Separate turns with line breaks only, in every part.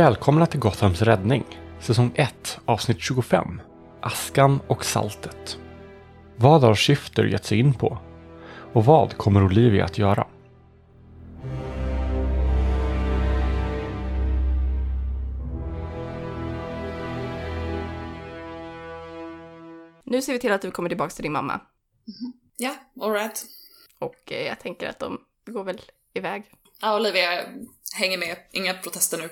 Välkomna till Gothams räddning, säsong 1, avsnitt 25. Askan och saltet. Vad har Shifter gett sig in på? Och vad kommer Olivia att göra?
Nu ser vi till att du kommer tillbaka till din mamma.
Ja, alright.
Och eh, jag tänker att de går väl iväg.
Ja, Olivia hänger med. Inga protester nu.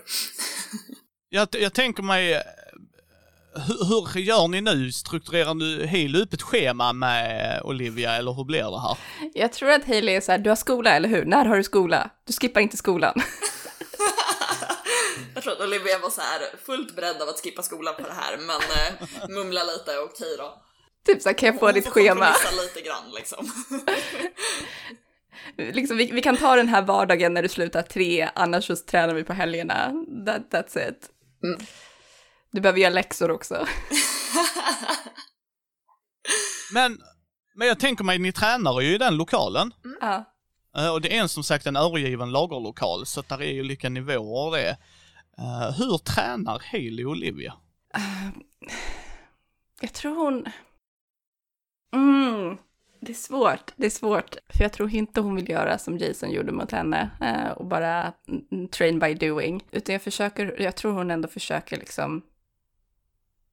Jag, jag tänker mig, eh, hur, hur gör ni nu? Strukturerar ni helt upp ett schema med Olivia, eller hur blir det här?
Jag tror att Hailey är så här, du har skola, eller hur? När har du skola? Du skippar inte skolan.
Jag tror att Olivia var så här fullt beredd av att skippa skolan på det här, men eh, mumla lite, okej då.
typ så här, kan jag få
Hon
ditt
får
schema?
lite grann liksom.
liksom, vi, vi kan ta den här vardagen när du slutar tre, annars så tränar vi på helgerna. That, that's it.
Mm.
Du behöver göra läxor också.
Men, men jag tänker mig, ni tränar ju i den lokalen.
Ja.
Eh, Och det är en som sagt en övergiven lagerlokal, så där är ju olika nivåer det. Eh, hur tränar Hailey Olivia?
Jag tror hon... Mm, det är svårt. Det är svårt. För jag tror inte hon vill göra som Jason gjorde mot henne eh, och bara train by doing. Utan jag försöker, jag tror hon ändå försöker liksom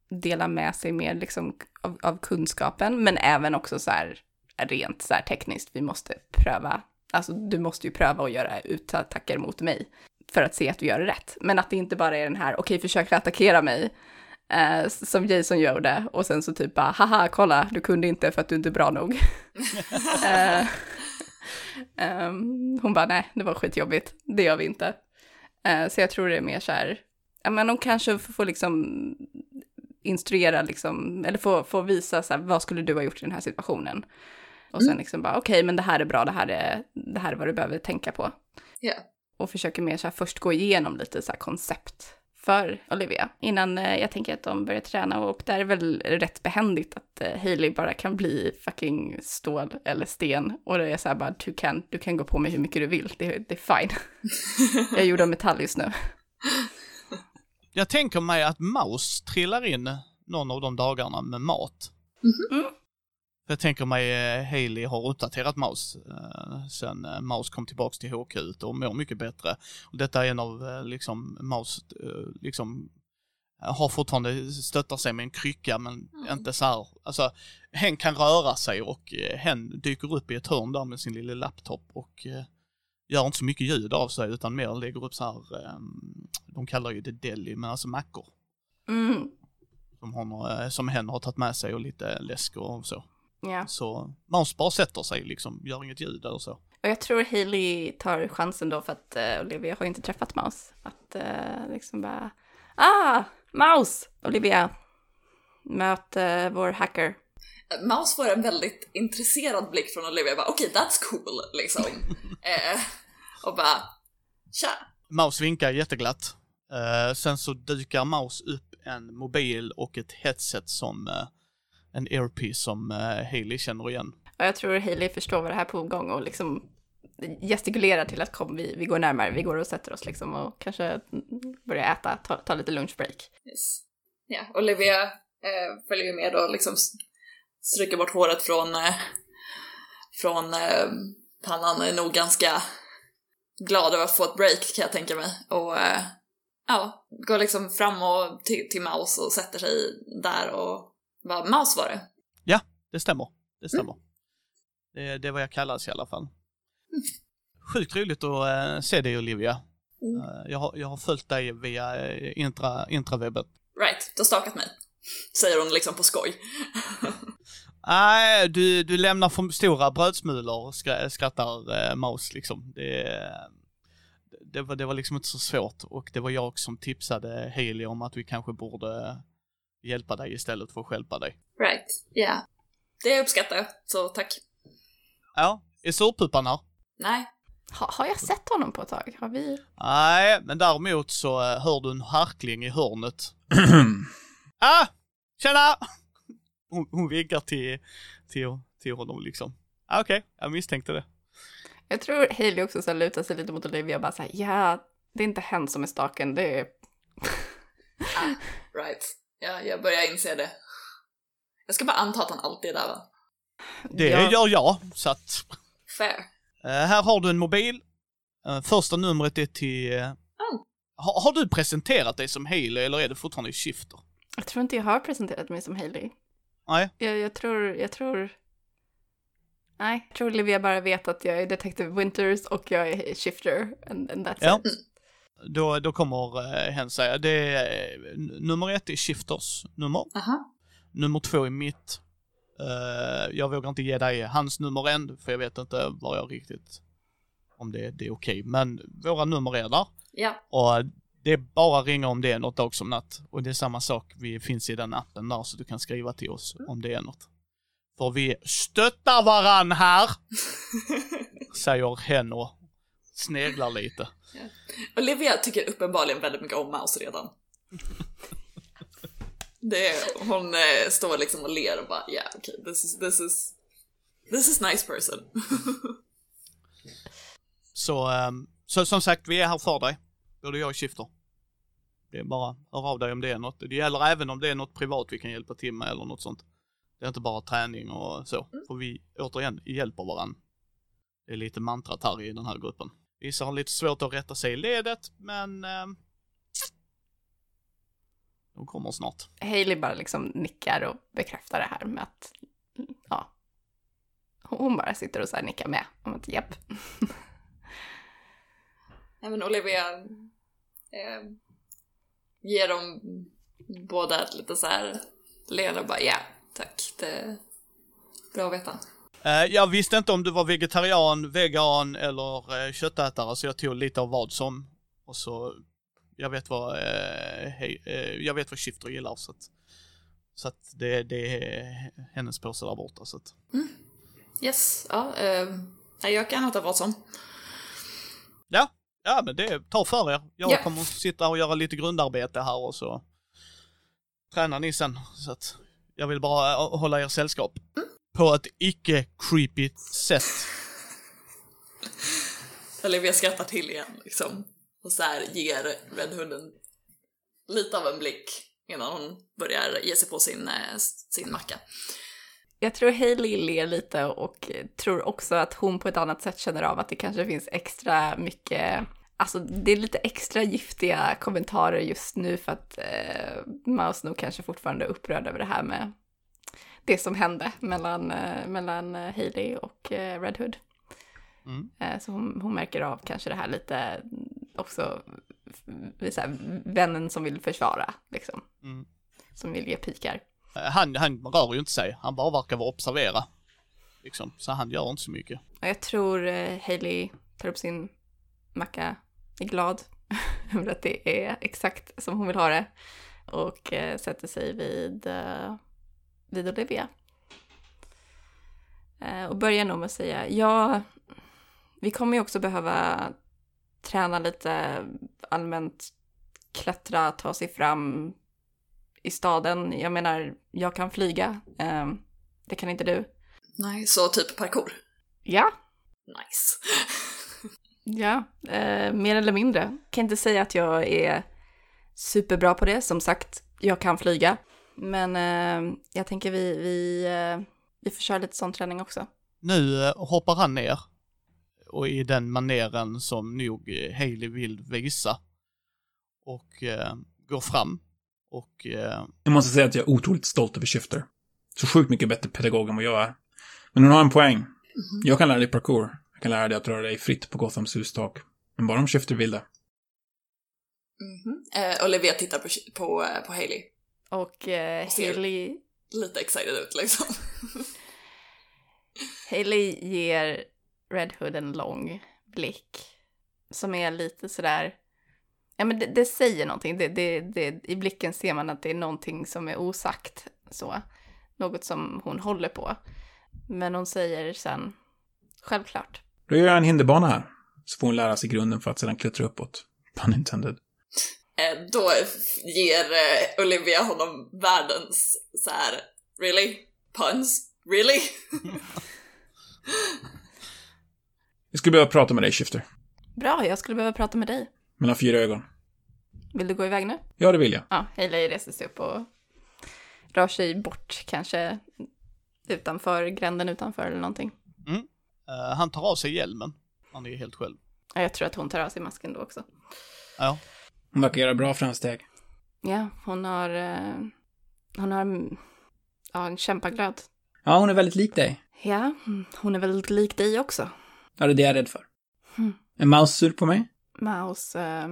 dela med sig mer liksom av, av kunskapen, men även också så här rent så här tekniskt. Vi måste pröva, alltså du måste ju pröva att göra utattacker mot mig för att se att du gör det rätt. Men att det inte bara är den här, okej, försök attackera mig, eh, som Jason gjorde och sen så typ bara haha kolla du kunde inte för att du inte är bra nog. Eh, ehm, hon bara nej det var skitjobbigt, det gör vi inte. Eh, så jag tror det är mer så här, ja men de kanske får, får liksom instruera liksom, eller få, få visa så här, vad skulle du ha gjort i den här situationen? Och sen liksom bara okej men det här är bra, det här är, det här är vad du behöver tänka på
Ja.
och försöker mer så här först gå igenom lite så här koncept för Olivia innan eh, jag tänker att de börjar träna och där är väl rätt behändigt att eh, Hailey bara kan bli fucking stål eller sten och det är så här bara du kan, du kan gå på mig hur mycket du vill, det, det är fine. jag är gjord av metall just nu.
Jag tänker mig att Maus trillar in någon av de dagarna med mat.
Mm.
För Jag tänker mig eh, Hailey har uppdaterat Maus eh, sen eh, Maus kom tillbaks till HQ och mår mycket bättre. Och detta är en av liksom Maus liksom har fortfarande stöttar sig med en krycka men inte så här, alltså hen kan röra sig och hen dyker upp i ett hörn där med sin lilla laptop och gör inte så mycket ljud av sig utan mer lägger upp så här, de kallar ju det deli, men alltså mackor.
Mm.
Som, hon, som hen har tagit med sig och lite läsk och så.
Ja.
Så Maus bara sätter sig liksom, gör inget ljud eller så.
Och jag tror Hailey tar chansen då för att eh, Olivia har inte träffat Maus. Att eh, liksom bara, ah, Maus! Olivia, möt eh, vår hacker.
Maus får en väldigt intresserad blick från Olivia, bara okej that's cool liksom. eh, och bara tja.
Maus vinkar jätteglatt. Eh, sen så dukar Maus upp en mobil och ett headset som eh, en earpiece som eh, Hailey känner igen.
Och jag tror Hailey förstår vad det här är på gång och liksom gestikulerar till att kom, vi, vi går närmare, vi går och sätter oss liksom och kanske börjar äta, ta, ta lite lunchbreak.
Yes. Ja, Olivia eh, följer ju med och liksom stryker bort håret från, eh, från eh, pannan, är nog ganska glad över att få ett break kan jag tänka mig. Och eh, ja, går liksom fram och till, till Maus och sätter sig där och bara Maus var det.
Det stämmer. Det stämmer. Det, det är vad jag kallas i alla fall. Sjukt roligt att eh, se dig Olivia.
Mm.
Eh, jag, har, jag har följt dig via eh, intra, intrawebbet.
Right, du har stakat mig. Säger hon liksom på skoj.
Nej, du, du lämnar för stora brödsmulor, skra- skrattar eh, Maus liksom. Det, det, var, det var liksom inte så svårt och det var jag som tipsade Hailey om att vi kanske borde hjälpa dig istället för att stjälpa dig.
Right, ja. Det uppskattar jag, så tack.
Ja, är surpupan här?
Nej.
Ha, har jag sett honom på ett tag? Har vi?
Nej, men däremot så eh, hör du en harkling i hörnet. ah! Tjena! Hon, hon vinkar till, till, till honom liksom. Ah, Okej, jag misstänkte det.
Jag tror Hailey också så lutar sig lite mot Olivia och bara säger ja, det är inte hen som är staken, det är
Right. Ja, jag börjar inse det. Jag ska bara anta att han alltid är där va?
Det
Ja.
gör jag, så att...
Fair.
eh, här har du en mobil. Eh, första numret är till... eh, har, har du presenterat dig som Haley eller är det fortfarande i Shifter?
Jag tror inte jag har presenterat mig som Hailey.
Nej.
Jag, jag tror, jag tror... Nej, jag tror Olivia bara vet att jag är Detective Winters och jag är Shifter. And, and that's
Ja.
it.
Då, då kommer eh, hen säga, det är, nummer ett är Shifters nummer.
Aha.
Nummer två är mitt. Eh, jag vågar inte ge dig hans nummer än, för jag vet inte vad jag riktigt, om det, det är okej. Men våra nummer är där.
Ja.
Och det är bara ringa om det är något dag som natt. Och det är samma sak, vi finns i den appen där så du kan skriva till oss om det är något. För vi stöttar varann här, säger hen och sneglar lite.
Olivia tycker uppenbarligen väldigt mycket om Mouse redan. Det är, hon eh, står liksom och ler och bara ja yeah, okej, this, is, this is this is nice person.
Så, ehm, så som sagt, vi är här för dig. Både jag och Shifter. Det är bara, hör av dig om det är något. Det gäller även om det är något privat vi kan hjälpa till med eller något sånt. Det är inte bara träning och så. För vi, återigen, hjälper varandra. Det är lite mantrat här i den här gruppen. Vissa har lite svårt att rätta sig i ledet, men... ehm, de kommer snart.
Hailey bara liksom nickar och bekräftar det här med att, ja. Hon bara sitter och så här nickar med. Om att japp.
Även Olivia eh, ger dem båda ett lite så här leende och bara ja, tack, det är bra att veta.
Eh, jag visste inte om du var vegetarian, vegan eller uh, köttätare, så jag tog lite av vad som. Och så, jag vet vad, eh, hej, eh, jag vet vad Shifter gillar, så att, så att det, det är hennes påse där borta, så att.
Yes, ja, eh, jag kan äta vad som.
Ja, ja men det, ta för er. Jag
Ja.
kommer sitta och göra lite grundarbete här och så tränar ni sen, så att jag vill bara eh, hålla er sällskap. På ett icke-creepy sätt.
Olivia skrattar till igen liksom. Och så här ger Red Hooden lite av en blick innan hon börjar ge sig på sin, eh, sin macka.
Jag tror Hailey ler lite och tror också att hon på ett annat sätt känner av att det kanske finns extra mycket, alltså det är lite extra giftiga kommentarer just nu för att eh, Mouse nog kanske fortfarande är upprörd över det här med det som hände mellan, eh, mellan eh, Hailey och eh, Red Hood.
Mm.
Så hon, hon märker av kanske det här lite också, så här, vännen som vill försvara, liksom.
Mm.
Som vill ge pikar.
Han, han rör ju inte sig, han bara verkar vara observera. Liksom, så han gör inte så mycket.
Jag tror Hailey tar upp sin macka, är glad över att det är exakt som hon vill ha det. Och sätter sig vid, vid Olivia. Eh, och börjar nog med att säga, ja, vi kommer ju också behöva träna lite allmänt, klättra, ta sig fram i staden. Jag menar, jag kan flyga, eh, det kan inte du.
Nej, så typ parkour.
Ja,
Nice.
Ja, eh, mer eller mindre. Kan inte säga att jag är superbra på det. Som sagt, jag kan flyga. Men eh, jag tänker vi, vi, eh, vi får köra lite sån träning också.
Nu eh, hoppar han ner. Och i den maneren som nog eh, Hailey vill visa. Och eh, går fram. Och eh,
Jag måste säga att jag är otroligt stolt över Shifter. Så sjukt mycket bättre pedagog än vad jag är. Men hon har en poäng. Jag kan lära dig parkour. Jag kan lära dig att röra dig fritt på Gothams hustak. Men bara om Shifter vill det.
Mhm. Eh, Olivia tittar på, på, på Hailey.
Och eh, Hailey,
Lite excited ut liksom.
Hailey ger Red Hood en lång blick. Som är lite sådär... Ja men det, det säger någonting. Det, det, det, I blicken ser man att det är någonting som är osagt. Så. Något som hon håller på. Men hon säger sen, självklart.
Då gör jag en hinderbana här. Så får hon lära sig grunden för att sedan klättra uppåt. Pun intended.
Eh, då ger eh, Olivia honom världens så här, really? Puns? Really?
Jag skulle behöva prata med dig, Shifter.
Bra, jag skulle behöva prata med dig.
Mellan fyra ögon.
Vill du gå iväg nu?
Ja, det vill jag.
Ja, Hailey reser sig upp och rör sig bort kanske utanför, gränden utanför eller någonting.
Eh, han tar av sig hjälmen. Han är helt själv.
Ja, jag tror att hon tar av sig masken då också.
Ja.
Hon verkar göra bra framsteg.
Ja, hon har, eh, hon har ja, en kämpaglöd.
Ja, hon är väldigt lik dig.
Ja, hon är väldigt lik dig också.
Ja, det är det jag är rädd för.
Mm.
Är Maus sur på mig?
Maus eh,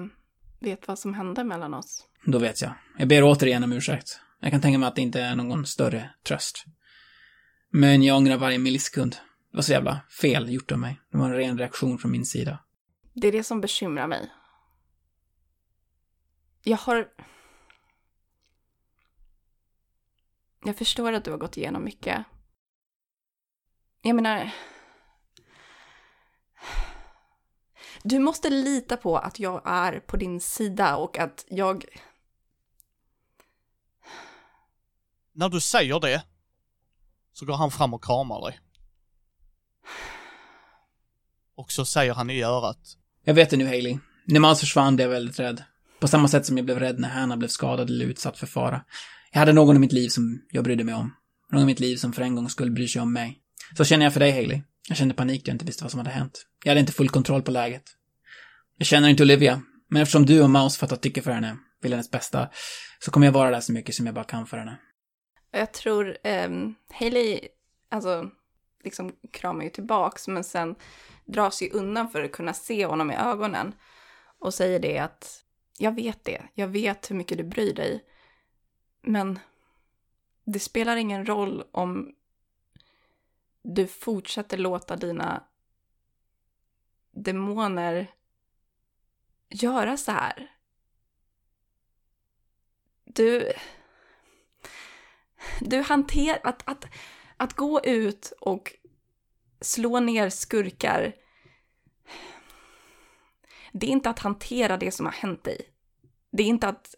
vet vad som hände mellan oss.
Då vet jag. Jag ber återigen om ursäkt. Jag kan tänka mig att det inte är någon större tröst. Men jag ångrar varje millisekund. Det var så jävla fel gjort av mig. Det var en ren reaktion från min sida.
Det är det som bekymrar mig. Jag har... Jag förstår att du har gått igenom mycket. Jag menar... Du måste lita på att jag är på din sida och att jag...
När du säger det, så går han fram och kramar dig. Och så säger han i örat.
Jag vet det nu, Hailey. När Maus försvann blev jag väldigt rädd. På samma sätt som jag blev rädd när Hanna blev skadad eller utsatt för fara. Jag hade någon i mitt liv som jag brydde mig om. Någon i mitt liv som för en gång skulle bry sig om mig. Så känner jag för dig, Hailey. Jag kände panik då jag inte visste vad som hade hänt. Jag hade inte full kontroll på läget. Jag känner inte Olivia, men eftersom du och Maus fattar tycke för henne, vill hennes bästa, så kommer jag vara där så mycket som jag bara kan för henne.
Jag tror um, Hailey, alltså, liksom kramar ju tillbaks, men sen drar sig undan för att kunna se honom i ögonen och säger det att jag vet det, jag vet hur mycket du bryr dig, men det spelar ingen roll om du fortsätter låta dina demoner göra så här. Du... Du hanterar... Att, att, att gå ut och slå ner skurkar det är inte att hantera det som har hänt dig. Det är inte att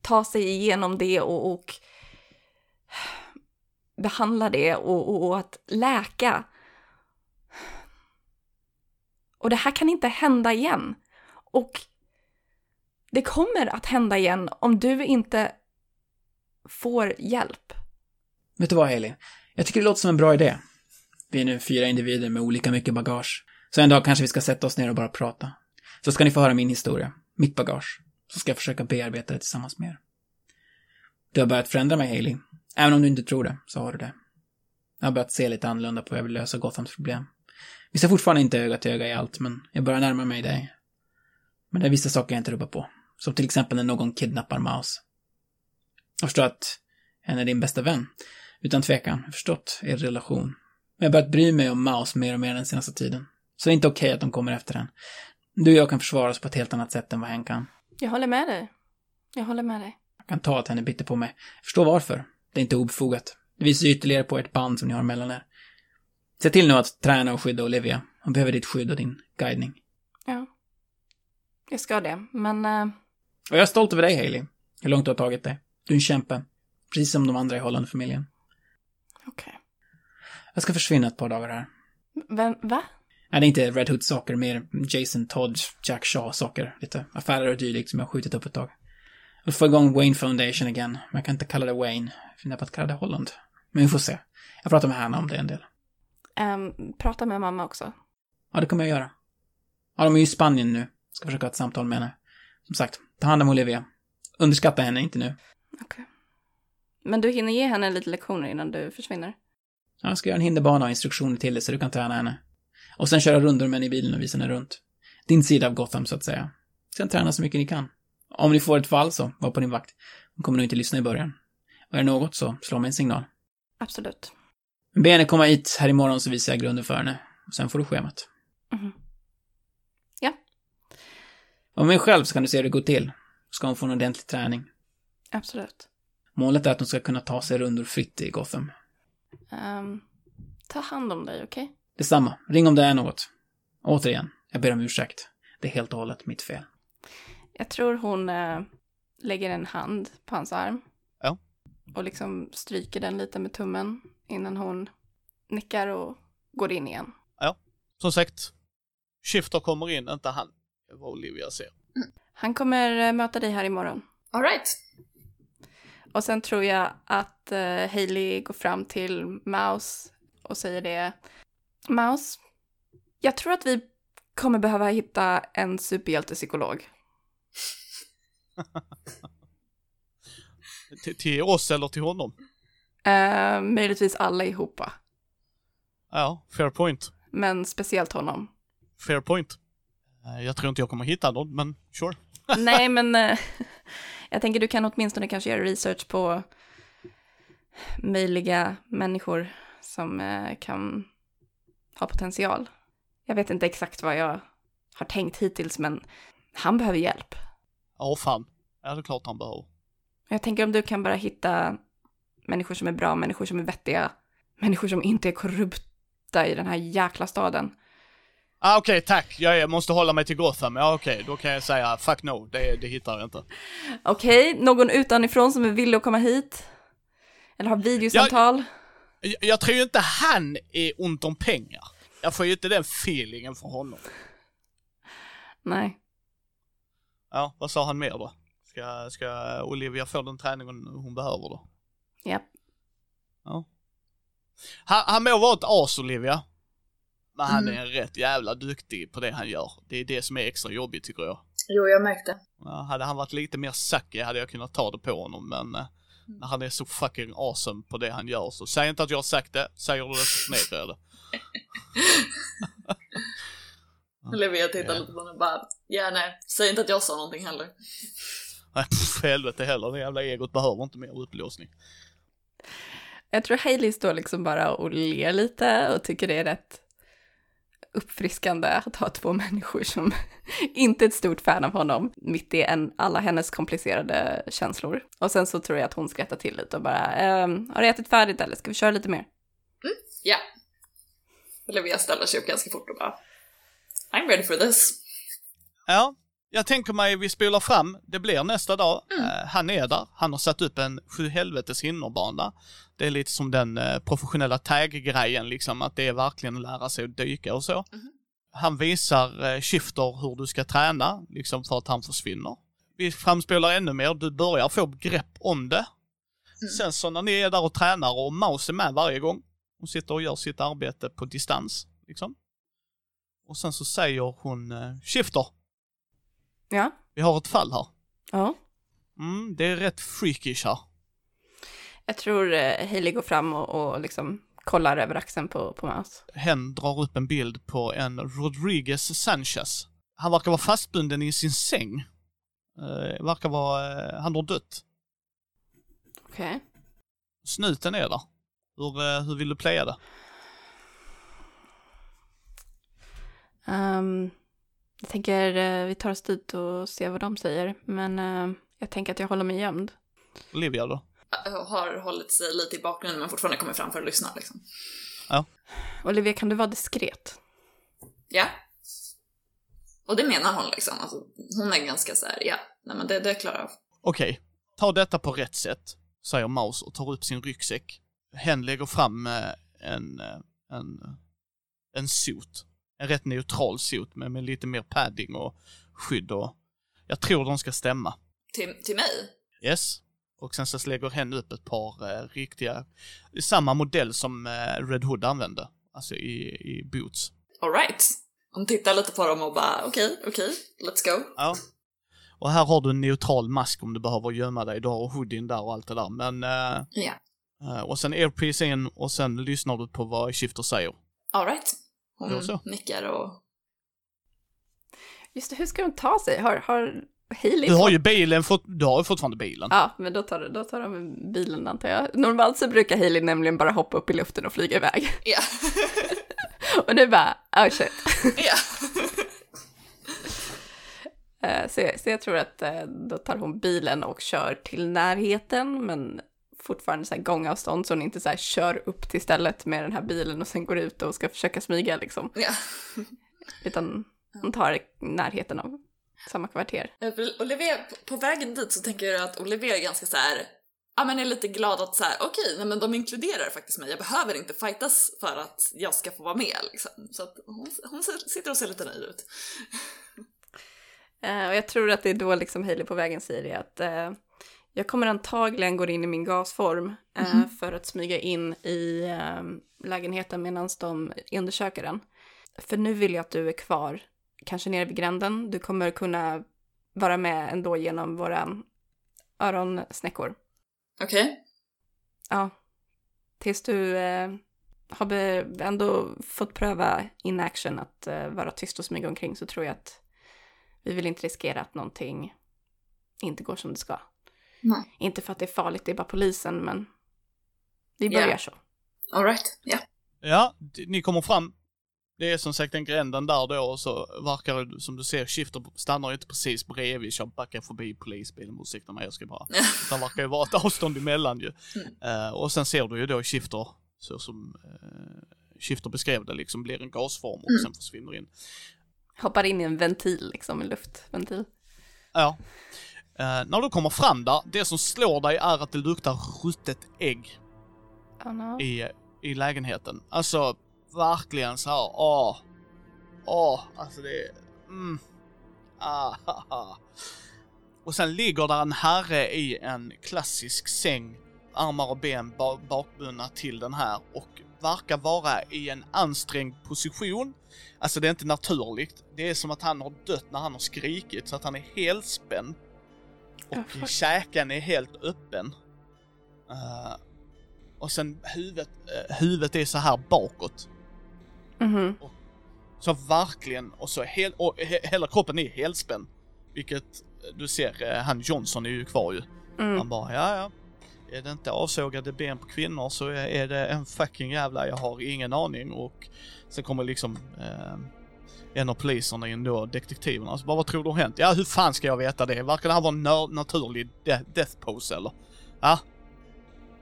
ta sig igenom det och, och behandla det och, och, och, att läka. Och det här kan inte hända igen. Och det kommer att hända igen om du inte får hjälp.
Vet du vad, Haley? Jag tycker det låter som en bra idé. Vi är nu fyra individer med olika mycket bagage. Så en dag kanske vi ska sätta oss ner och bara prata. Så ska ni få höra min historia, mitt bagage. Så ska jag försöka bearbeta det tillsammans med er. Du har börjat förändra mig, Hailey. Även om du inte tror det, så har du det. Jag har börjat se lite annorlunda på hur jag vill lösa Gothams problem. Vi ser fortfarande inte öga till öga i allt, men jag börjar närma mig dig. Men det är vissa saker jag inte rubbar på. Som till exempel när någon kidnappar Maus. Jag förstår att en är din bästa vän. Utan tvekan. Jag har förstått er relation. Men jag har börjat bry mig om Maus mer och mer den senaste tiden. Så det är inte okej att de kommer efter henne. Du och jag kan försvara oss på ett helt annat sätt än vad hen kan.
Jag håller med dig. Jag håller med dig.
Jag kan ta att hen är bitter på mig. Jag förstår varför. Det är inte obefogat. Det visar ytterligare på ert band som ni har mellan er. Se till nu att träna och skydda Olivia. Hon behöver ditt skydd och din guidning.
Ja. Jag ska det, men... eh,
Och jag är stolt över dig, Hailey. Hur långt du har tagit dig. Du är en kämpe. Precis som de andra i Holland-familjen.
Okej.
Jag ska försvinna ett par dagar här.
Vem, va?
Nej, det är inte Red Hood-saker, mer Jason Todd, Jack Shaw-saker. Lite affärer och dylikt som jag har skjutit upp ett tag. Vill få igång Wayne Foundation igen, men jag kan inte kalla det Wayne. Jag funderar på att kalla det Holland. Men vi får se. Jag pratar med Hanna om det en del.
Ehm, prata med mamma också.
Ja, det kommer jag göra. Ja, de är ju i Spanien nu. Ska försöka ha ett samtal med henne. Som sagt, ta hand om Olivia. Underskatta henne inte nu.
Okej. Men du hinner ge henne lite lektioner innan du försvinner?
Ja, Jag ska göra en hinderbana och instruktioner till dig så du kan träna henne. Och sen köra rundor med henne i bilen och visa henne runt. Din sida av Gotham, så att säga. Sen träna så mycket ni kan. Om ni får ett fall så, var på din vakt. Hon kommer nog inte lyssna i början. Och är det något så, slå mig en signal.
Absolut.
Be henne komma hit här imorgon så visar jag grunden för henne. Och sen får du schemat.
Mhm.
Och med mig själv så kan du se hur det går till. Ska hon få en ordentlig träning.
Absolut.
Målet är att hon ska kunna ta sig rundor fritt i Gotham.
Ehm, ta hand om dig, okej?
Detsamma. Ring om det är något. Återigen, jag ber om ursäkt. Det är helt och hållet mitt fel.
Jag tror hon eh, lägger en hand på hans arm.
Ja.
Och liksom stryker den lite med tummen innan hon nickar och går in igen.
Som sagt, Shifter kommer in, inte han. Vad Olivia ser.
Han kommer eh, möta dig här imorgon.
Alright.
Och sen tror jag att uh, Hailey går fram till Mouse och säger det. Mouse, jag tror att vi kommer behöva hitta en superhjältepsykolog.
Till, till oss eller till honom?
Uh, möjligtvis alla ihop.
Ja, fair point.
Men speciellt honom.
Fair point. Eh, jag tror inte jag kommer hitta någon, men sure.
Nej, men uh, jag tänker du kan åtminstone kanske göra research på möjliga människor som uh, kan ha potential. Jag vet inte exakt vad jag har tänkt hittills, men han behöver hjälp.
Ja, fan. Ja, det är klart han behöver.
Jag tänker om du kan bara hitta människor som är bra, människor som är vettiga, människor som inte är korrupta i den här jäkla staden.
Ah, Okej, okay, tack. Jag, jag måste hålla mig till Gotham. Ja, okej, okay. då kan jag säga fuck no, det, det hittar jag inte.
Okej, okay. någon utanifrån som är villig att komma hit? Eller har videosamtal?
Jag, jag, jag tror ju inte han är ont om pengar. Jag får ju inte den feelingen från honom.
Nej.
Ja, vad sa han mer då? Ska, ska Olivia få den träningen hon behöver då?
Japp.
Ja. Han, han må vara ett as, Olivia. Men han
Mm.
är rätt jävla duktig på det han gör. Det är det som är extra jobbigt tycker jag.
Jo, jag märkte.
Ja, hade han varit lite mer sucky hade jag kunnat ta det på honom, men när han är så fucking awesome på det han gör så säg inte att jag har sagt det, säger du det så förnekar jag det.
Olivia tittar
Ja.
lite på honom och bara, ja nej, säg inte att jag sa någonting heller.
Nej, pff, helvete heller, det jävla egot behöver inte mer upplåsning.
Jag tror Hailey står liksom bara och ler lite och tycker det är rätt uppfriskande att ha två människor som inte är ett stort fan av honom mitt i en, alla hennes komplicerade känslor. Och sen så tror jag att hon skrattar till lite och bara, ehm, har du ätit färdigt eller ska vi köra lite mer?
Ja. Olivia ställer sig upp ganska fort och bara, I'm ready for this.
Ja, jag tänker mig vi spolar fram, det blir nästa dag. Eh, han är där, han har satt upp en sju helvetes hinderbana. Det är lite som den eh, professionella tag-grejen liksom, att det är verkligen att lära sig att dyka och så. Han visar eh, Shifter hur du ska träna, liksom för att han försvinner. Vi framspelar ännu mer, du börjar få grepp om det. Sen så när ni är där och tränar och Maus är med varje gång, hon sitter och gör sitt arbete på distans, liksom. Och sen så säger hon eh, Shifter,
Ja.
vi har ett fall här.
Ja.
Mm, det är rätt freakish här.
Jag tror eh, Hailey går fram och, och liksom kollar över axeln på, på Mouse.
Hen drar upp en bild på en Rodriguez Sanchez. Han verkar vara fastbunden i sin säng. Uh, verkar vara, eh, han har dött.
Okej.
Snuten är där. Hur, eh, hur vill du playa det?
Ehm, jag tänker eh, vi tar oss dit och ser vad de säger, men eh, jag tänker att jag håller mig gömd.
Olivia då?
Har hållit sig lite i bakgrunden men fortfarande kommit fram för att lyssna liksom.
Olivia, kan du vara diskret?
Ja. Och det menar hon liksom. Alltså, hon är ganska så här, ja, nej men det, det klarar jag av.
Okej, ta detta på rätt sätt, säger Maus och tar upp sin ryggsäck. Hen lägger fram eh, en, eh, en, en suit. En rätt neutral suit med, med lite mer padding och skydd och jag tror de ska stämma.
Till, till mig?
Yes. Och sen så lägger hen upp ett par eh, riktiga, samma modell som eh, Red Hood använde. Alltså i, i boots.
Alright. Hon tittar lite på dem och bara, okej, okej, let's go.
Ja. Och här har du en neutral mask om du behöver gömma dig. Du har hoodien där och allt det där. Men, eh,
Ja.
eh, och sen airpiece in och sen lyssnar du på vad Shifter säger.
Alright. Hon nickar och...
Just det, hur ska de ta sig? Har, har Hailey
Du har ju bilen, fort- du har ju fortfarande bilen.
Ja, men då tar, då tar de bilen antar jag. Normalt så brukar Hailey nämligen bara hoppa upp i luften och flyga iväg.
Ja.
Och nu bara, oh shit.
ja.
Eh, Så jag, så jag tror att eh, då tar hon bilen och kör till närheten, men fortfarande så här gångavstånd så hon inte så här kör upp till stället med den här bilen och sen går ut och ska försöka smyga liksom.
ja.
Utan hon tar närheten av samma kvarter.
Olivia, på- vägen dit så tänker jag att Olivia är ganska så här. Ja men är lite glad att så här, okej, nej men de inkluderar faktiskt mig. Jag behöver inte fightas för att jag ska få vara med liksom. Så att hon, hon sitter och ser lite nöjd ut.
Eh, och jag tror att det är då liksom Hailey på vägen säger det att eh, jag kommer antagligen gå in i min gasform
Mhm.
för att smyga in i lägenheten medan de undersöker den. För nu vill jag att du är kvar, kanske nere vid gränden. Du kommer kunna vara med ändå genom våra öronsnäckor.
Okej.
Ja, tills du eh, har ändå fått pröva in action att eh, vara tyst och smyga omkring så tror jag att vi vill inte riskera att någonting inte går som det ska.
Nej.
Inte för att det är farligt, det är bara polisen, men vi
Ja.
börjar så.
Alright, ja.
Ja, d- ni kommer fram. Det är som sagt den gränden där då och så verkar det som du ser, Shifter stannar ju inte precis bredvid, kör backar förbi polisbilen, ursäkta mig jag ska bara. Det verkar ju vara ett avstånd emellan ju. Eh, och sen ser du ju då Shifter, så som uh, Shifter beskrev det liksom, blir en gasform och
Mm.
sen försvinner in.
Hoppar in i en ventil, liksom, en luftventil.
Ja. Eh, när du kommer fram där, det som slår dig är att det luktar ruttet ägg
Oh no.
i, i lägenheten. Alltså, verkligen så här, åh. Åh, alltså det. Mm. Ah, ha, ha. Och sen ligger där en herre i en klassisk säng, armar och ben ba- bakbundna till den här och verkar vara i en ansträngd position. Alltså det är inte naturligt. Det är som att han har dött när han har skrikit så att han är helspänd.
Ja,
Och
fuck.
käken är helt öppen. Eh, och sen huvudet, eh, huvudet är så här bakåt.
Mhm.
Så verkligen, och så hel, och he, hela kroppen är helspänd. Vilket eh, du ser, eh, han Johnson är ju kvar ju. Han
Mm.
bara, ja ja. Är det inte avsågade ben på kvinnor så är det en fucking jävla, jag har ingen aning. Och sen kommer liksom eh, en av poliserna in då, detektiverna. Så bara, vad tror du har hänt? Ja, hur fan ska jag veta det? Verkar det här vara en naturlig de- death pose eller? Ja.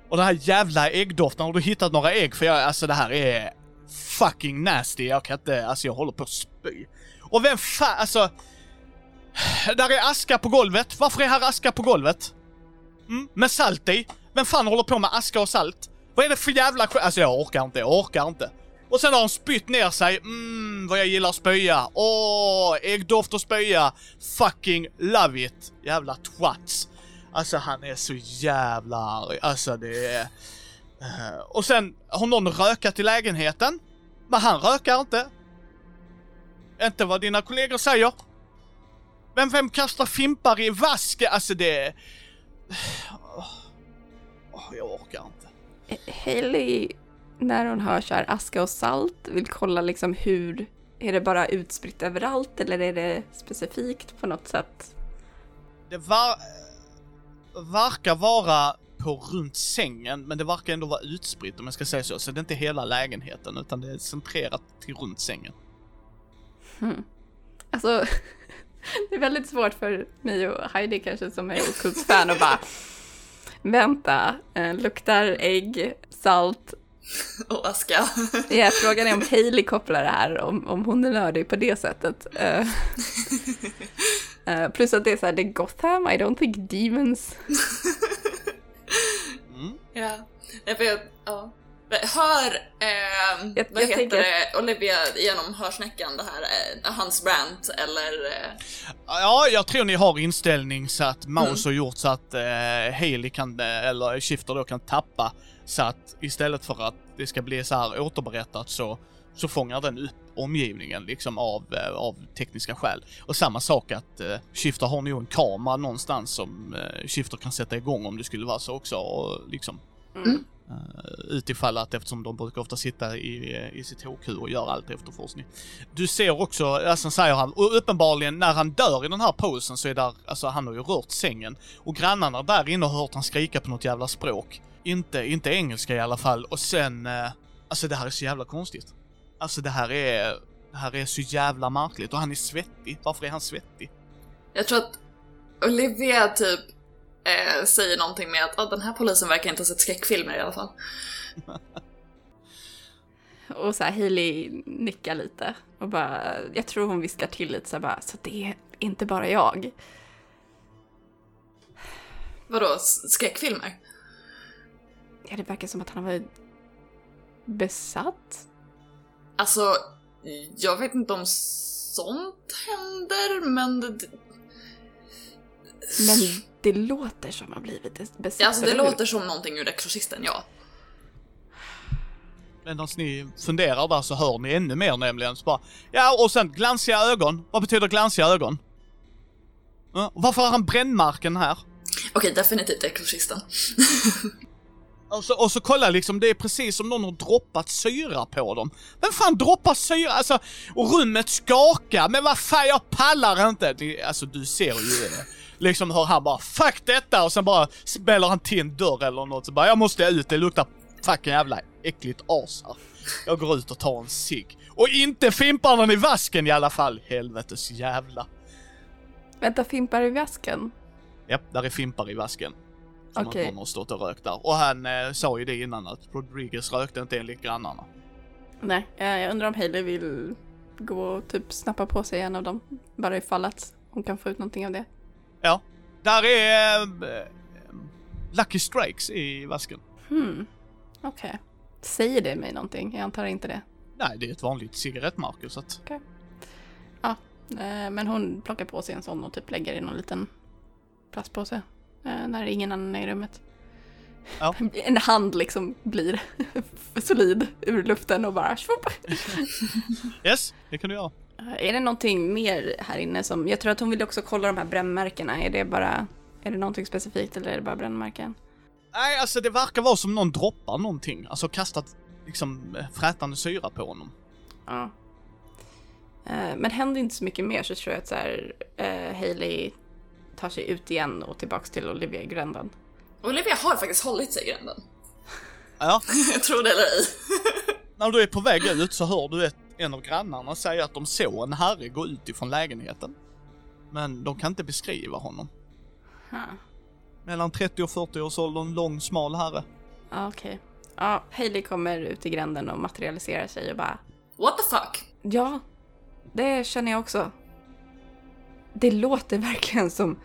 Och den här jävla äggdoften, har du hittat några ägg? För jag, alltså det här är fucking nasty. Jag kan inte, alltså jag håller på att spy. Och vem fan, alltså. Där är aska på golvet. Varför är här aska på golvet? Mm, med salt i. Vem fan håller på med aska och salt? Vad är det för jävla skit? Alltså jag orkar inte, jag orkar inte. Och sen har hon spytt ner sig. Mm, vad jag gillar spöja. Åh, äggdoft och spöja. Fucking love it. Jävla twats. Alltså han är så jävla arg. Alltså det är... Eh, och sen har någon rökat i lägenheten. Men han rökar inte. Inte vad dina kollegor säger. Men vem kastar fimpar i vasken? Alltså det... Åh, jag orkar inte.
Hailey, när hon hör så här aska och salt, vill kolla liksom hur, är det bara utspritt överallt eller är det specifikt på något sätt?
Det var, verkar vara på runt sängen, men det verkar ändå vara utspritt om jag ska säga så. Så det är inte hela lägenheten, utan det är centrerat till runt sängen.
Alltså, det är väldigt svårt för mig och Heidi kanske som är Okults-fan och bara Vänta, eh, luktar ägg, salt.
Och aska.
Ja, frågan är om Hailey kopplar det här, om, om hon är nördig på det sättet. Eh, eh, plus att det är så här, det är Gotham, I don't think demons.
Mm.
ja. Nej, för jag, ja. Hör, eh,
Jag-
vad
jag
heter
tänker-
det, Olivia genom hörsnäckan det här, eh, hans rant eller... Eh,
Ja, jag tror ni har inställning så att Mouse har gjort så att eh, Haley kan, eh, eller Shifter då kan tappa. Så att istället för att det ska bli så här återberättat så, så fångar den upp omgivningen liksom av, eh, av tekniska skäl. Och samma sak att eh, Shifter har nog en kamera någonstans som eh, Shifter kan sätta igång om det skulle vara så också och liksom
Mm.
Uh, utifall att eftersom de brukar ofta sitta i, i sitt HQ och göra allt efterforskning. Du ser också, alltså säger han, och uppenbarligen när han dör i den här posen så är där, alltså han har ju rört sängen. Och grannarna där inne har hört han skrika på något jävla språk. Inte, inte engelska i alla fall. Och sen, uh, alltså det här är så jävla konstigt. Alltså det här är, det här är så jävla märkligt. Och han är svettig. Varför är han svettig?
jag tror att Olivia typ eh, säger någonting med att ah, den här polisen verkar inte ha sett skräckfilmer i alla fall.
Och så här, Hailey nickar lite och bara, jag tror hon viskar till lite så här bara, så det är inte bara jag.
Vadå, skräckfilmer?
Ja, det verkar som att han har varit besatt.
Alltså, jag vet inte om sånt händer, men det,
Men det låter som har blivit besatt.
Ja, alltså det låter som någonting ur Exorcisten, ja.
Medan ni funderar där så hör ni ännu mer nämligen. Så bara, ja, och sen glansiga ögon. Vad betyder glansiga ögon? Ja, varför har han brännmarken här?
Okej, definitivt Exorcisten.
Och så, och så kolla liksom, det är precis som någon har droppat syra på dem. Vem fan droppar syra? Alltså, och rummet skakar. Men vad fan, jag pallar inte. Det, alltså du ser ju det. Liksom hör han bara 'fuck detta' och sen bara smäller han till en dörr eller något. Så bara 'jag måste ut, det luktar fucking jävla äckligt as här. Jag går ut och tar en cigg. Och inte fimparna i vasken i alla fall. Helvetes jävla.
Vänta, fimpar i väskan?
Japp, där är fimpar i vasken. Som
Okej.
att någon har stått och rökt där. Och han eh, sa ju det innan att Rodriguez rökte inte enligt grannarna.
Nej, eh, jag undrar om Hailey vill gå och typ snappa på sig en av dem. Bara ifall att hon kan få ut någonting av det.
Ja. Där är eh, Lucky Strikes i vasken.
Hmm, okej. Säger det mig någonting? Jag antar inte det.
Nej, det är ett vanligt cigarettmärke så att...
Eh, Men hon plockar på sig en sån och typ lägger i någon liten plastpåse. Eh, När ingen annan är i rummet.
Ja.
En hand liksom blir solid ur luften och bara swoop.
Yes, det kan du göra.
Eh, Är det någonting mer här inne som... Jag tror att hon vill också kolla de här brännmärkena. Är det bara... Är det någonting specifikt eller är det bara brännmärken?
Nej, alltså det verkar vara som någon droppar någonting. Alltså kastat liksom eh, frätande syra på honom.
Ja. Men händer inte så mycket mer så tror jag att så här, eh, Hailey tar sig ut igen och tillbaks till Olivia i gränden.
Olivia har faktiskt hållit sig i gränden.
Ja,
Jag tror det eller ej.
när du är på väg ut så hör du ett, en av grannarna säga att de såg en herre gå ut ifrån lägenheten. Men de kan inte beskriva honom.
Ha.
Mellan 30 och 40 års ålder, en lång smal herre.
Ja, okej. Ja, Hailey kommer ut i gränden och materialiserar sig och bara
What the fuck?
Ja, det känner jag också. Det låter verkligen som...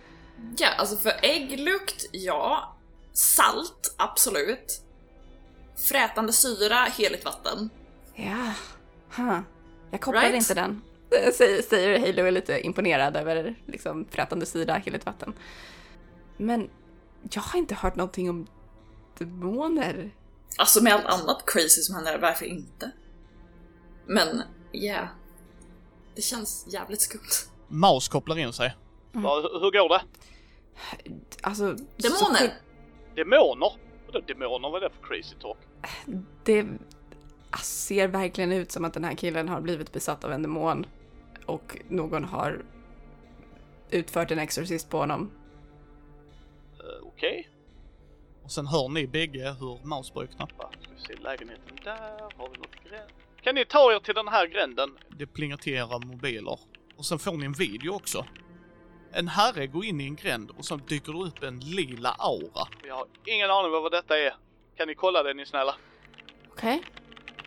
Ja, alltså för ägglukt, ja. Salt, absolut. Frätande syra, heligt vatten.
Ja, huh. jag kopplade
Right?
inte den. Säger, säger och är lite imponerad över liksom frätande syra, heligt vatten. Men jag har inte hört någonting om demoner.
Alltså med allt annat crazy som händer, varför inte? Men, yeah. Det känns jävligt skumt.
Maus kopplar in sig. Bara, "Hur- hur går det?
Alltså... så
Demoner!
sjukt-
Demoner? Vadå demoner? Vad är det för crazy talk?
Det ser verkligen ut som att den här killen har blivit besatt av en demon. Och någon har utfört en exorcist på honom.
Uh, Okej. Och sen hör ni bägge hur Maus börjar knappa. Ska vi se lägenheten där, har vi något gränd? Kan ni ta er till den här gränden? Det plingar till era mobiler. Och sen får ni en video också. En herre går in i en gränd och sen dyker det upp en lila aura. Jag har ingen aning vad detta är. Kan ni kolla det ni snälla?
Okej?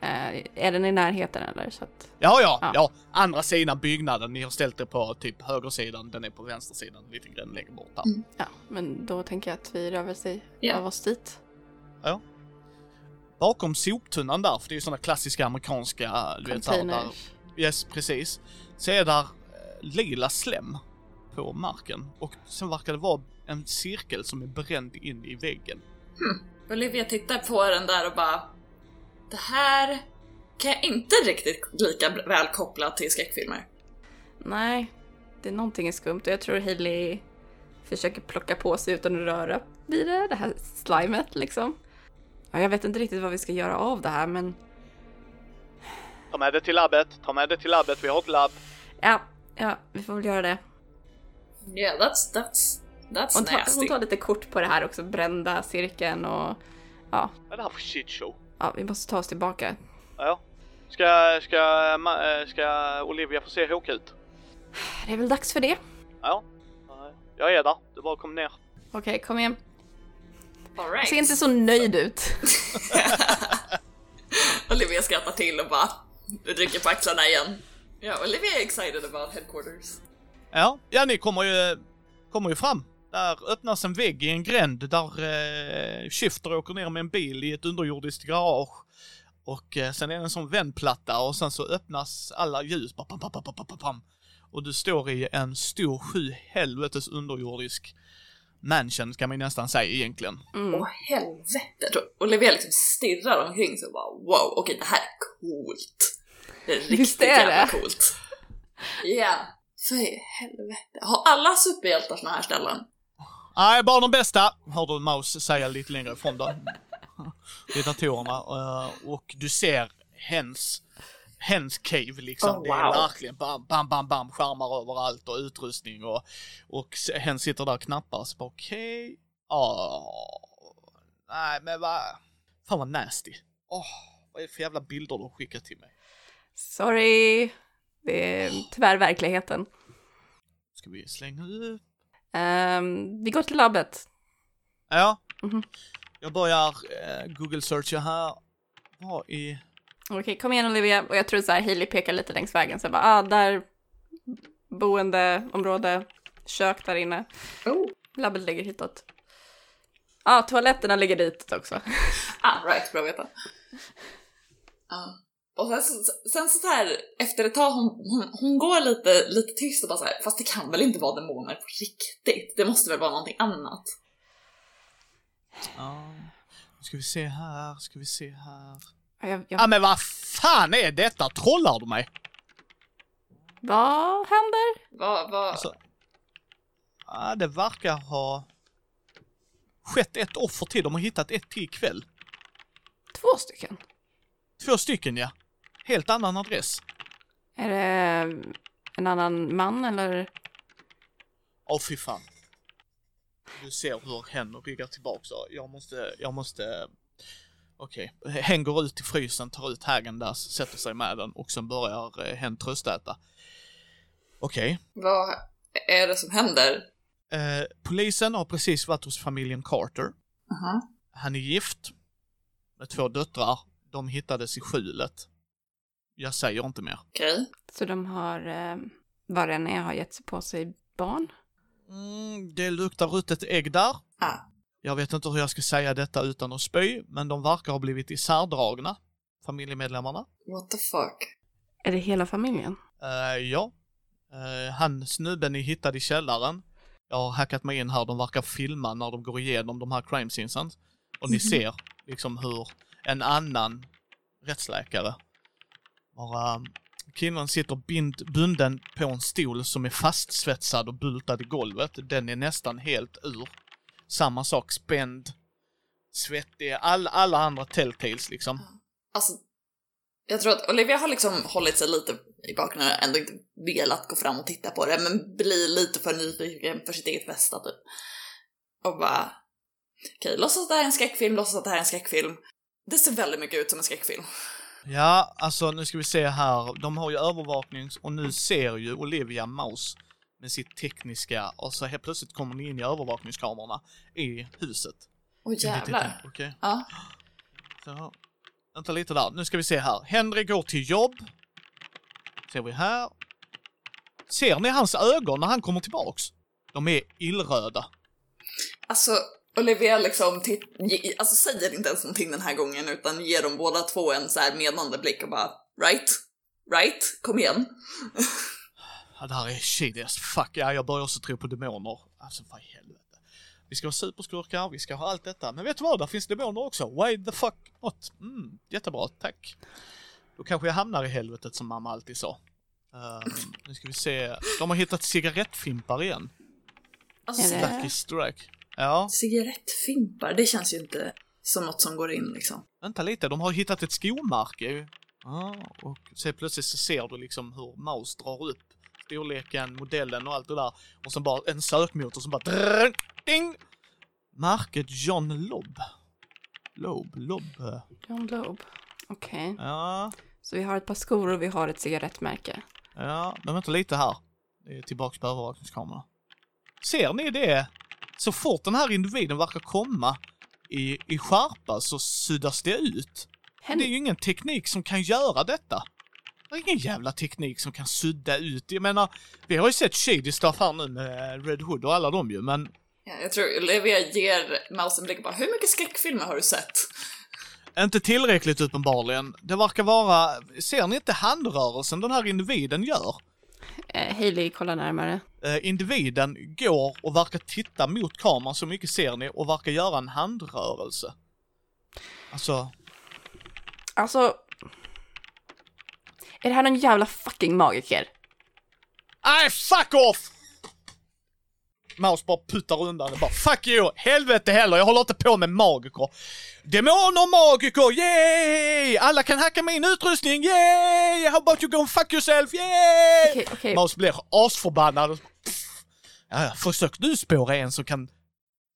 Eh, är den i närheten eller? Så att...
Ja, ja,
Ja.
ja. Andra sidan byggnaden. Ni har ställt er på typ högersidan, den är på vänstersidan. En liten gränd längre bort här.
Ja, men då tänker jag att vi rör väl sig
Ja.
av oss dit.
Bakom soptunnan där, för det är ju sådana klassiska amerikanska, du vet, där,
Containers.
Yes, precis. Så är där lila slem på marken och sen verkar det vara en cirkel som är bränd in i väggen.
Olivia tittar på den där och bara... Det här kan jag inte riktigt lika väl koppla till skräckfilmer.
Nej, det är någonting är skumt och jag tror Hailey försöker plocka på sig utan att röra vid det, det här slimet liksom. Ja, jag vet inte riktigt vad vi ska göra av det här men
Ta med det till labbet, ta med det till labbet, vi har ett labb.
ja, ja, vi får väl göra det.
Yeah, that's, that's, that's
Hon tar,
nasty.
hon tar lite kort på det här också, brända cirkeln och ja,
Vad är det här för shit show?
ja, vi måste ta oss tillbaka.
Ja. Ska, ska, eh, ska Olivia få se Håk ut?
Det är väl dags för det.
Ja. Ja, Jag är där, du bara kom ner.
Okej, kom igen.
All right.
Se inte så nöjd ut.
Olivia skrattar till och bara rycker på axlarna igen. Ja, Olivia är excited about headquarters.
Ja, ja ni kommer ju, kommer ju fram. Där öppnas en vägg i en gränd där eh, Shifter åker ner med en bil i ett underjordiskt garage. Och eh, sen är det en sån vändplatta och sen så öppnas alla ljus. Pam, pam, pam, pam, pam, pam, pam. Och du står i en stor sju helvetes underjordisk mansion kan man ju nästan säga egentligen.
Mm.
Åh helvete! Och Olivia liksom stirrar omkring och bara wow, okej det här är coolt. Det är riktigt
Visst är
jävla
det?
coolt. Ja, för i helvete. Har alla superhjältar såna här ställen?
Nej, bara de bästa, hör du Maus säga lite längre ifrån då. Vid datorerna. eh, Och du ser hens, hens cave liksom.
Oh,
Det är
wow.
verkligen bam, bam, bam, bam, skärmar överallt och utrustning och, och s- hen sitter där och knappar. Så bara okej, okay. nej men vad, fan vad nasty. Åh, vad är det för jävla bilder du har skickat till mig?
Sorry. Det är tyvärr verkligheten.
Ska vi slänga upp?
Ehm, vi går till labbet.
Ja.
Mhm.
Jag börjar eh, Google searcha här. Vad i...
Okej, kom igen Olivia. Och jag tror så här, Hailey pekar lite längs vägen. Så jag bara, ah, där, boendeområde, kök där inne.
Oh.
Labbet ligger hitåt. Ja, ah, toaletterna ligger ditåt också.
Ah, right, bra att veta. Ja. Och sen, så- sen så här, efter ett tag, hon, hon, hon går lite, lite tyst och bara så här, fast det kan väl inte vara demoner på riktigt? Det måste väl vara någonting annat?
Ja. Nu ska vi se här, ska vi se här.
Ja, Jag,
Ja
jag,
men vad fan är detta? Trollar du mig?
vad händer?
Vad, vad,
Alltså, ja, det verkar ha skett ett offer till. De har hittat ett till ikväll.
Två stycken.
Två stycken ja. Helt annan adress.
Är det en annan man eller?
Åh fy fan. Du ser hur hen ryggar tillbaka. Så Jag måste, jag måste... Okej. Hen går ut i frysen, tar ut Häagen-Dazs, sätter sig med den och sen börjar eh, hen tröstäta. Okej.
vad är det som händer?
Eh, polisen har precis varit hos familjen Carter.
Aha.
Han är gift med två döttrar. De hittades i skjulet. Jag säger inte mer.
Okej.
Så de har, eh, vad det än är, har gett sig på sig barn?
Mm, det luktar ruttet ägg där.
Ah.
Jag vet inte hur jag ska säga detta utan att spy, men de verkar ha blivit isärdragna, familjemedlemmarna.
What the fuck?
Är det hela familjen?
Eh, ja. Uh, han snubben ni hittade i källaren. Jag har hackat mig in här, de verkar filma när de går igenom de här crime scenesen. Och ni ser liksom hur en annan rättsläkare bara Killen sitter bind, bunden på en stol som är fastsvetsad och bultad i golvet. Den är nästan helt ur. Samma sak, spänd, svettig, all, alla andra telltales liksom.
Alltså, jag tror att Olivia har liksom hållit sig lite i bakgrunden och ändå inte velat gå fram och titta på det, men blir lite för nyfiken för sitt eget bästa typ. Och bara, okej, låtsas att det här är en skräckfilm, låtsas att det här är en skräckfilm. Det ser väldigt mycket ut som en skräckfilm.
Ja, alltså nu ska vi se här. De har ju övervaknings och nu ser ju Olivia Maus med sitt tekniska och så helt plötsligt kommer ni in i övervakningskamerorna i huset.
Åh jävlar.
Okej.
Ja.
Så, vänta lite där. Nu ska vi se här. Henry går till jobb. Ser vi här. Ser ni hans ögon när han kommer tillbaks? De är illröda.
Alltså, Olivia liksom titt- ge- alltså, säger inte ens någonting den här gången utan ger dem båda två en så här menande blick och bara right, right, kom igen.
Ja, det här är shady as fuck. Ja, jag börjar också tro på demoner. Alltså, vad i helvete. Vi ska ha superskurkar, vi ska ha allt detta. Men vet du vad? Där finns demoner också. Why the fuck not? Mm, jättebra, tack. Då kanske jag hamnar i helvetet som mamma alltid sa. Ehm, nu ska vi se. De har hittat cigarettfimpar igen.
Alltså,
Lucky strike. Ja,
cigarettfimpar, det känns ju inte som något som går in liksom.
vänta lite. De har hittat ett skomärke. Ja, och så plötsligt så ser du liksom hur Maus drar upp storleken, modellen och allt det där. Och sen bara en sökmotor som bara drrrr, ding! Märket John Lobb. Lobb, Lobb.
John Loeb. Okej.
Ja,
Så vi har ett par skor och vi har ett cigarettmärke.
ja, men vänta lite här. Det är tillbaks på övervakningskameran. Ser ni det? Så fort den här individen verkar komma i, i skärpa så suddas det ut. Men det är ju ingen teknik som kan göra detta. Det är ingen jävla teknik som kan sudda ut. Jag menar, vi har ju sett shady stuff här nu med Red Hood och alla dem ju, men
Ja, jag tror Olivia ger Mouse en blick bara, hur mycket skräckfilmer har du sett?
inte tillräckligt uppenbarligen. Det verkar vara, ser ni inte handrörelsen den här individen gör?
Eh, Hailey kollar närmare.
Eh, individen går och verkar titta mot kameran, så mycket ser ni, och verkar göra en handrörelse. Alltså,
Alltså... Är det här någon jävla fucking magiker?
nej fuck off! Maus bara puttar undan och bara fuck you, helvete heller, jag håller inte på med magiker. Demoner magiker, yay! Alla kan hacka min utrustning, yay! How about you go and fuck yourself, yay!
Okej, okej.
Maus blir asförbannad. och- Ja, försök du spåra en som kan...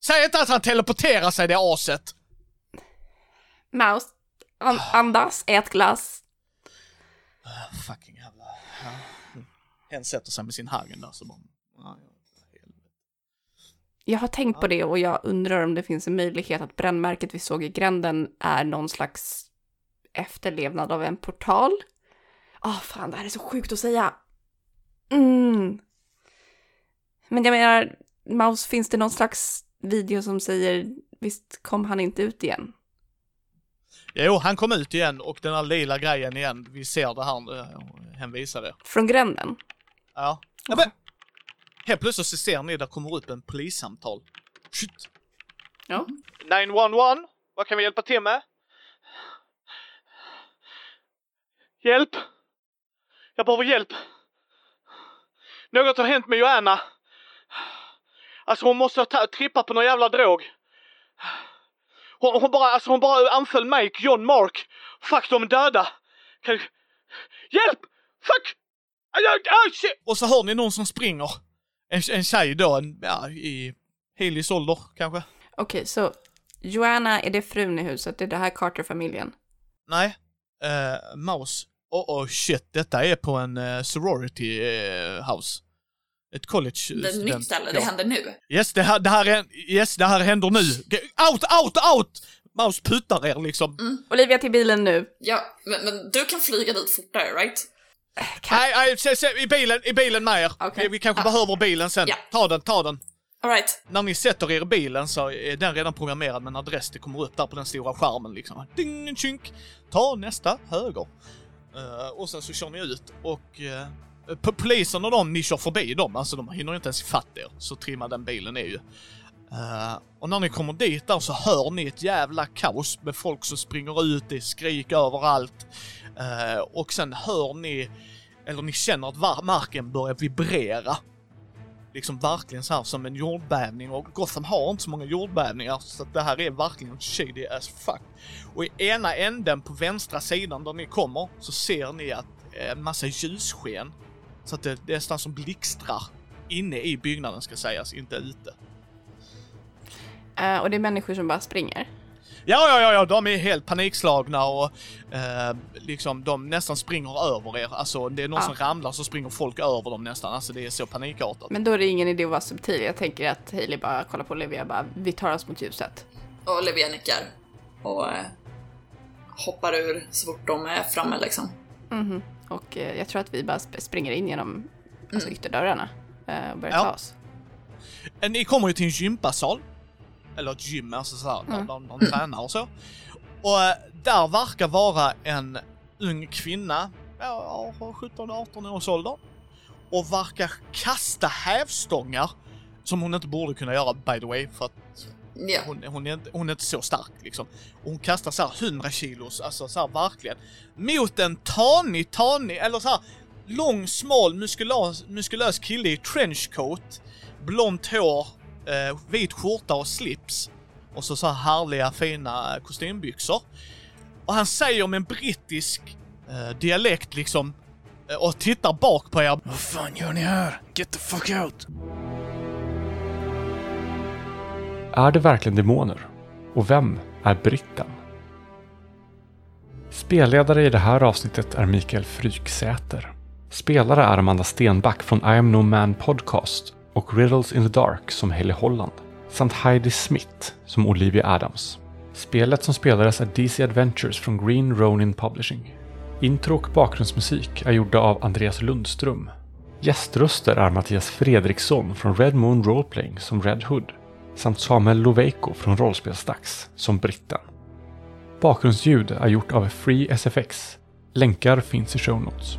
Säg inte att han teleporterar sig det aset!
Mouse, an- andas, ät glass.
Fucking jävla... Ja. En sätter sig med sin hagen där så bara...
Jag har tänkt på det och jag undrar om det finns en möjlighet att brännmärket vi såg i gränden är någon slags efterlevnad av en portal. Ah, fan, det här är så sjukt att säga. Mm. Men jag menar, Maus, finns det någon slags video som säger visst kom han inte ut igen?
Jo, han kom ut igen och den här lila grejen igen. Vi ser det här, eh, hen visar det.
Från gränden?
Ja. ja men, helt plötsligt så ser ni, där kommer upp en polissamtal. Shit.
Ja.
911, vad kan vi hjälpa till med? Hjälp! Jag behöver hjälp. Något har hänt med Joanna. Alltså hon måste ha trippat på någon jävla drog. Hon, hon bara, alltså hon bara anföll mig, John Mark. Fuck, de är döda. Kan... Hjälp! Fuck! Aj, aj, aj, shit! Och så hör ni någon som springer. En, en tjej då, en, ja, i Haleys ålder kanske.
Okej, så Joanna, är det frun i huset? Det är det här Carter-familjen?
Nej. Uh, Mouse. Oh, oh shit, detta är på en eh, sorority eh, house. Ett college
Det är ett nytt ställe, det händer nu.
Yes, det här, det här, är, yes, det här händer nu. Out, out, out! Mouse puttar er liksom.
Olivia till bilen nu.
Ja, men, men du kan flyga dit fortare, right?
Nej, nej, se, se, i bilen, i bilen med er.
Okej.
Vi, kanske behöver bilen sen.
Ja.
Ta den, ta den.
Alright.
När ni sätter er i bilen så är den redan programmerad med en adress. Det kommer upp där på den stora skärmen liksom. Ding, tjunk. Ta nästa höger. Eh, och sen så kör ni ut och uh, polisen och de, ni kör förbi dem. Alltså de hinner inte ens ifatt er. Så trimmad den bilen är ju. Eh, och när ni kommer dit där så hör ni ett jävla kaos med folk som springer ut, det är skrik överallt. Eh, och sen hör ni, eller ni känner att marken börjar vibrera liksom verkligen så här som en jordbävning och Gotham har inte så många jordbävningar så det här är verkligen shady as fuck. Och i ena änden på vänstra sidan där ni kommer så ser ni att eh, en massa ljussken så att det, det är nästan som blixtrar inne i byggnaden ska sägas, inte ute.
Uh, och det är människor som bara springer.
Ja, ja, ja, ja, de är helt panikslagna och eh, liksom de nästan springer över er. Alltså det är någon
Ja.
som ramlar så springer folk över dem nästan. Alltså det är så panikartat.
Men då är det ingen idé att vara subtil. Jag tänker att Hailey bara kollar på Olivia bara, vi tar oss mot ljuset.
Och Olivia nickar. Och eh, hoppar ur så fort de är framme liksom.
Mhm. Och eh, jag tror att vi bara sp- springer in genom alltså, ytterdörrarna eh, och börjar
Ja.
ta oss.
Eh, Ni kommer ju till en gympasal. Eller ett gym, alltså såhär, där de, de tränar och så. Och eh, där verkar vara en ung kvinna, ja, 17-18 års ålder. Och verkar kasta hävstångar. Som hon inte borde kunna göra by the way, för att
Ja.
hon, hon, är, inte- hon är inte så stark liksom. Och hon kastar så här 100 kilos, alltså så här verkligen. Mot en tanig, tanig, eller så här lång, smal, muskulös, muskulös kille i trenchcoat, blont hår, eh, vit skjorta och slips. Och så så här härliga, fina eh, kostymbyxor. Och han säger med en brittisk eh, dialekt liksom, eh, och tittar bak på er.
Vad fan gör ni här? Get the fuck out!
Är det verkligen demoner? Och vem är britten? Spelledare i det här avsnittet är Mikael Fryksäter. Spelare är Amanda Stenback från I am no man podcast och Riddles in the Dark som Haley Holland samt Heidi Smith som Olivia Adams. Spelet som spelades är DC Adventures från Green Ronin Publishing. Intro och bakgrundsmusik är gjorda av Andreas Lundström. Gäströster är Mattias Fredriksson från Red Moon Roleplaying som Red Hood samt Samuel Loveiko från Rollspelsdags som Britten. Bakgrundsljud är gjort av Free SFX. Länkar finns i show notes.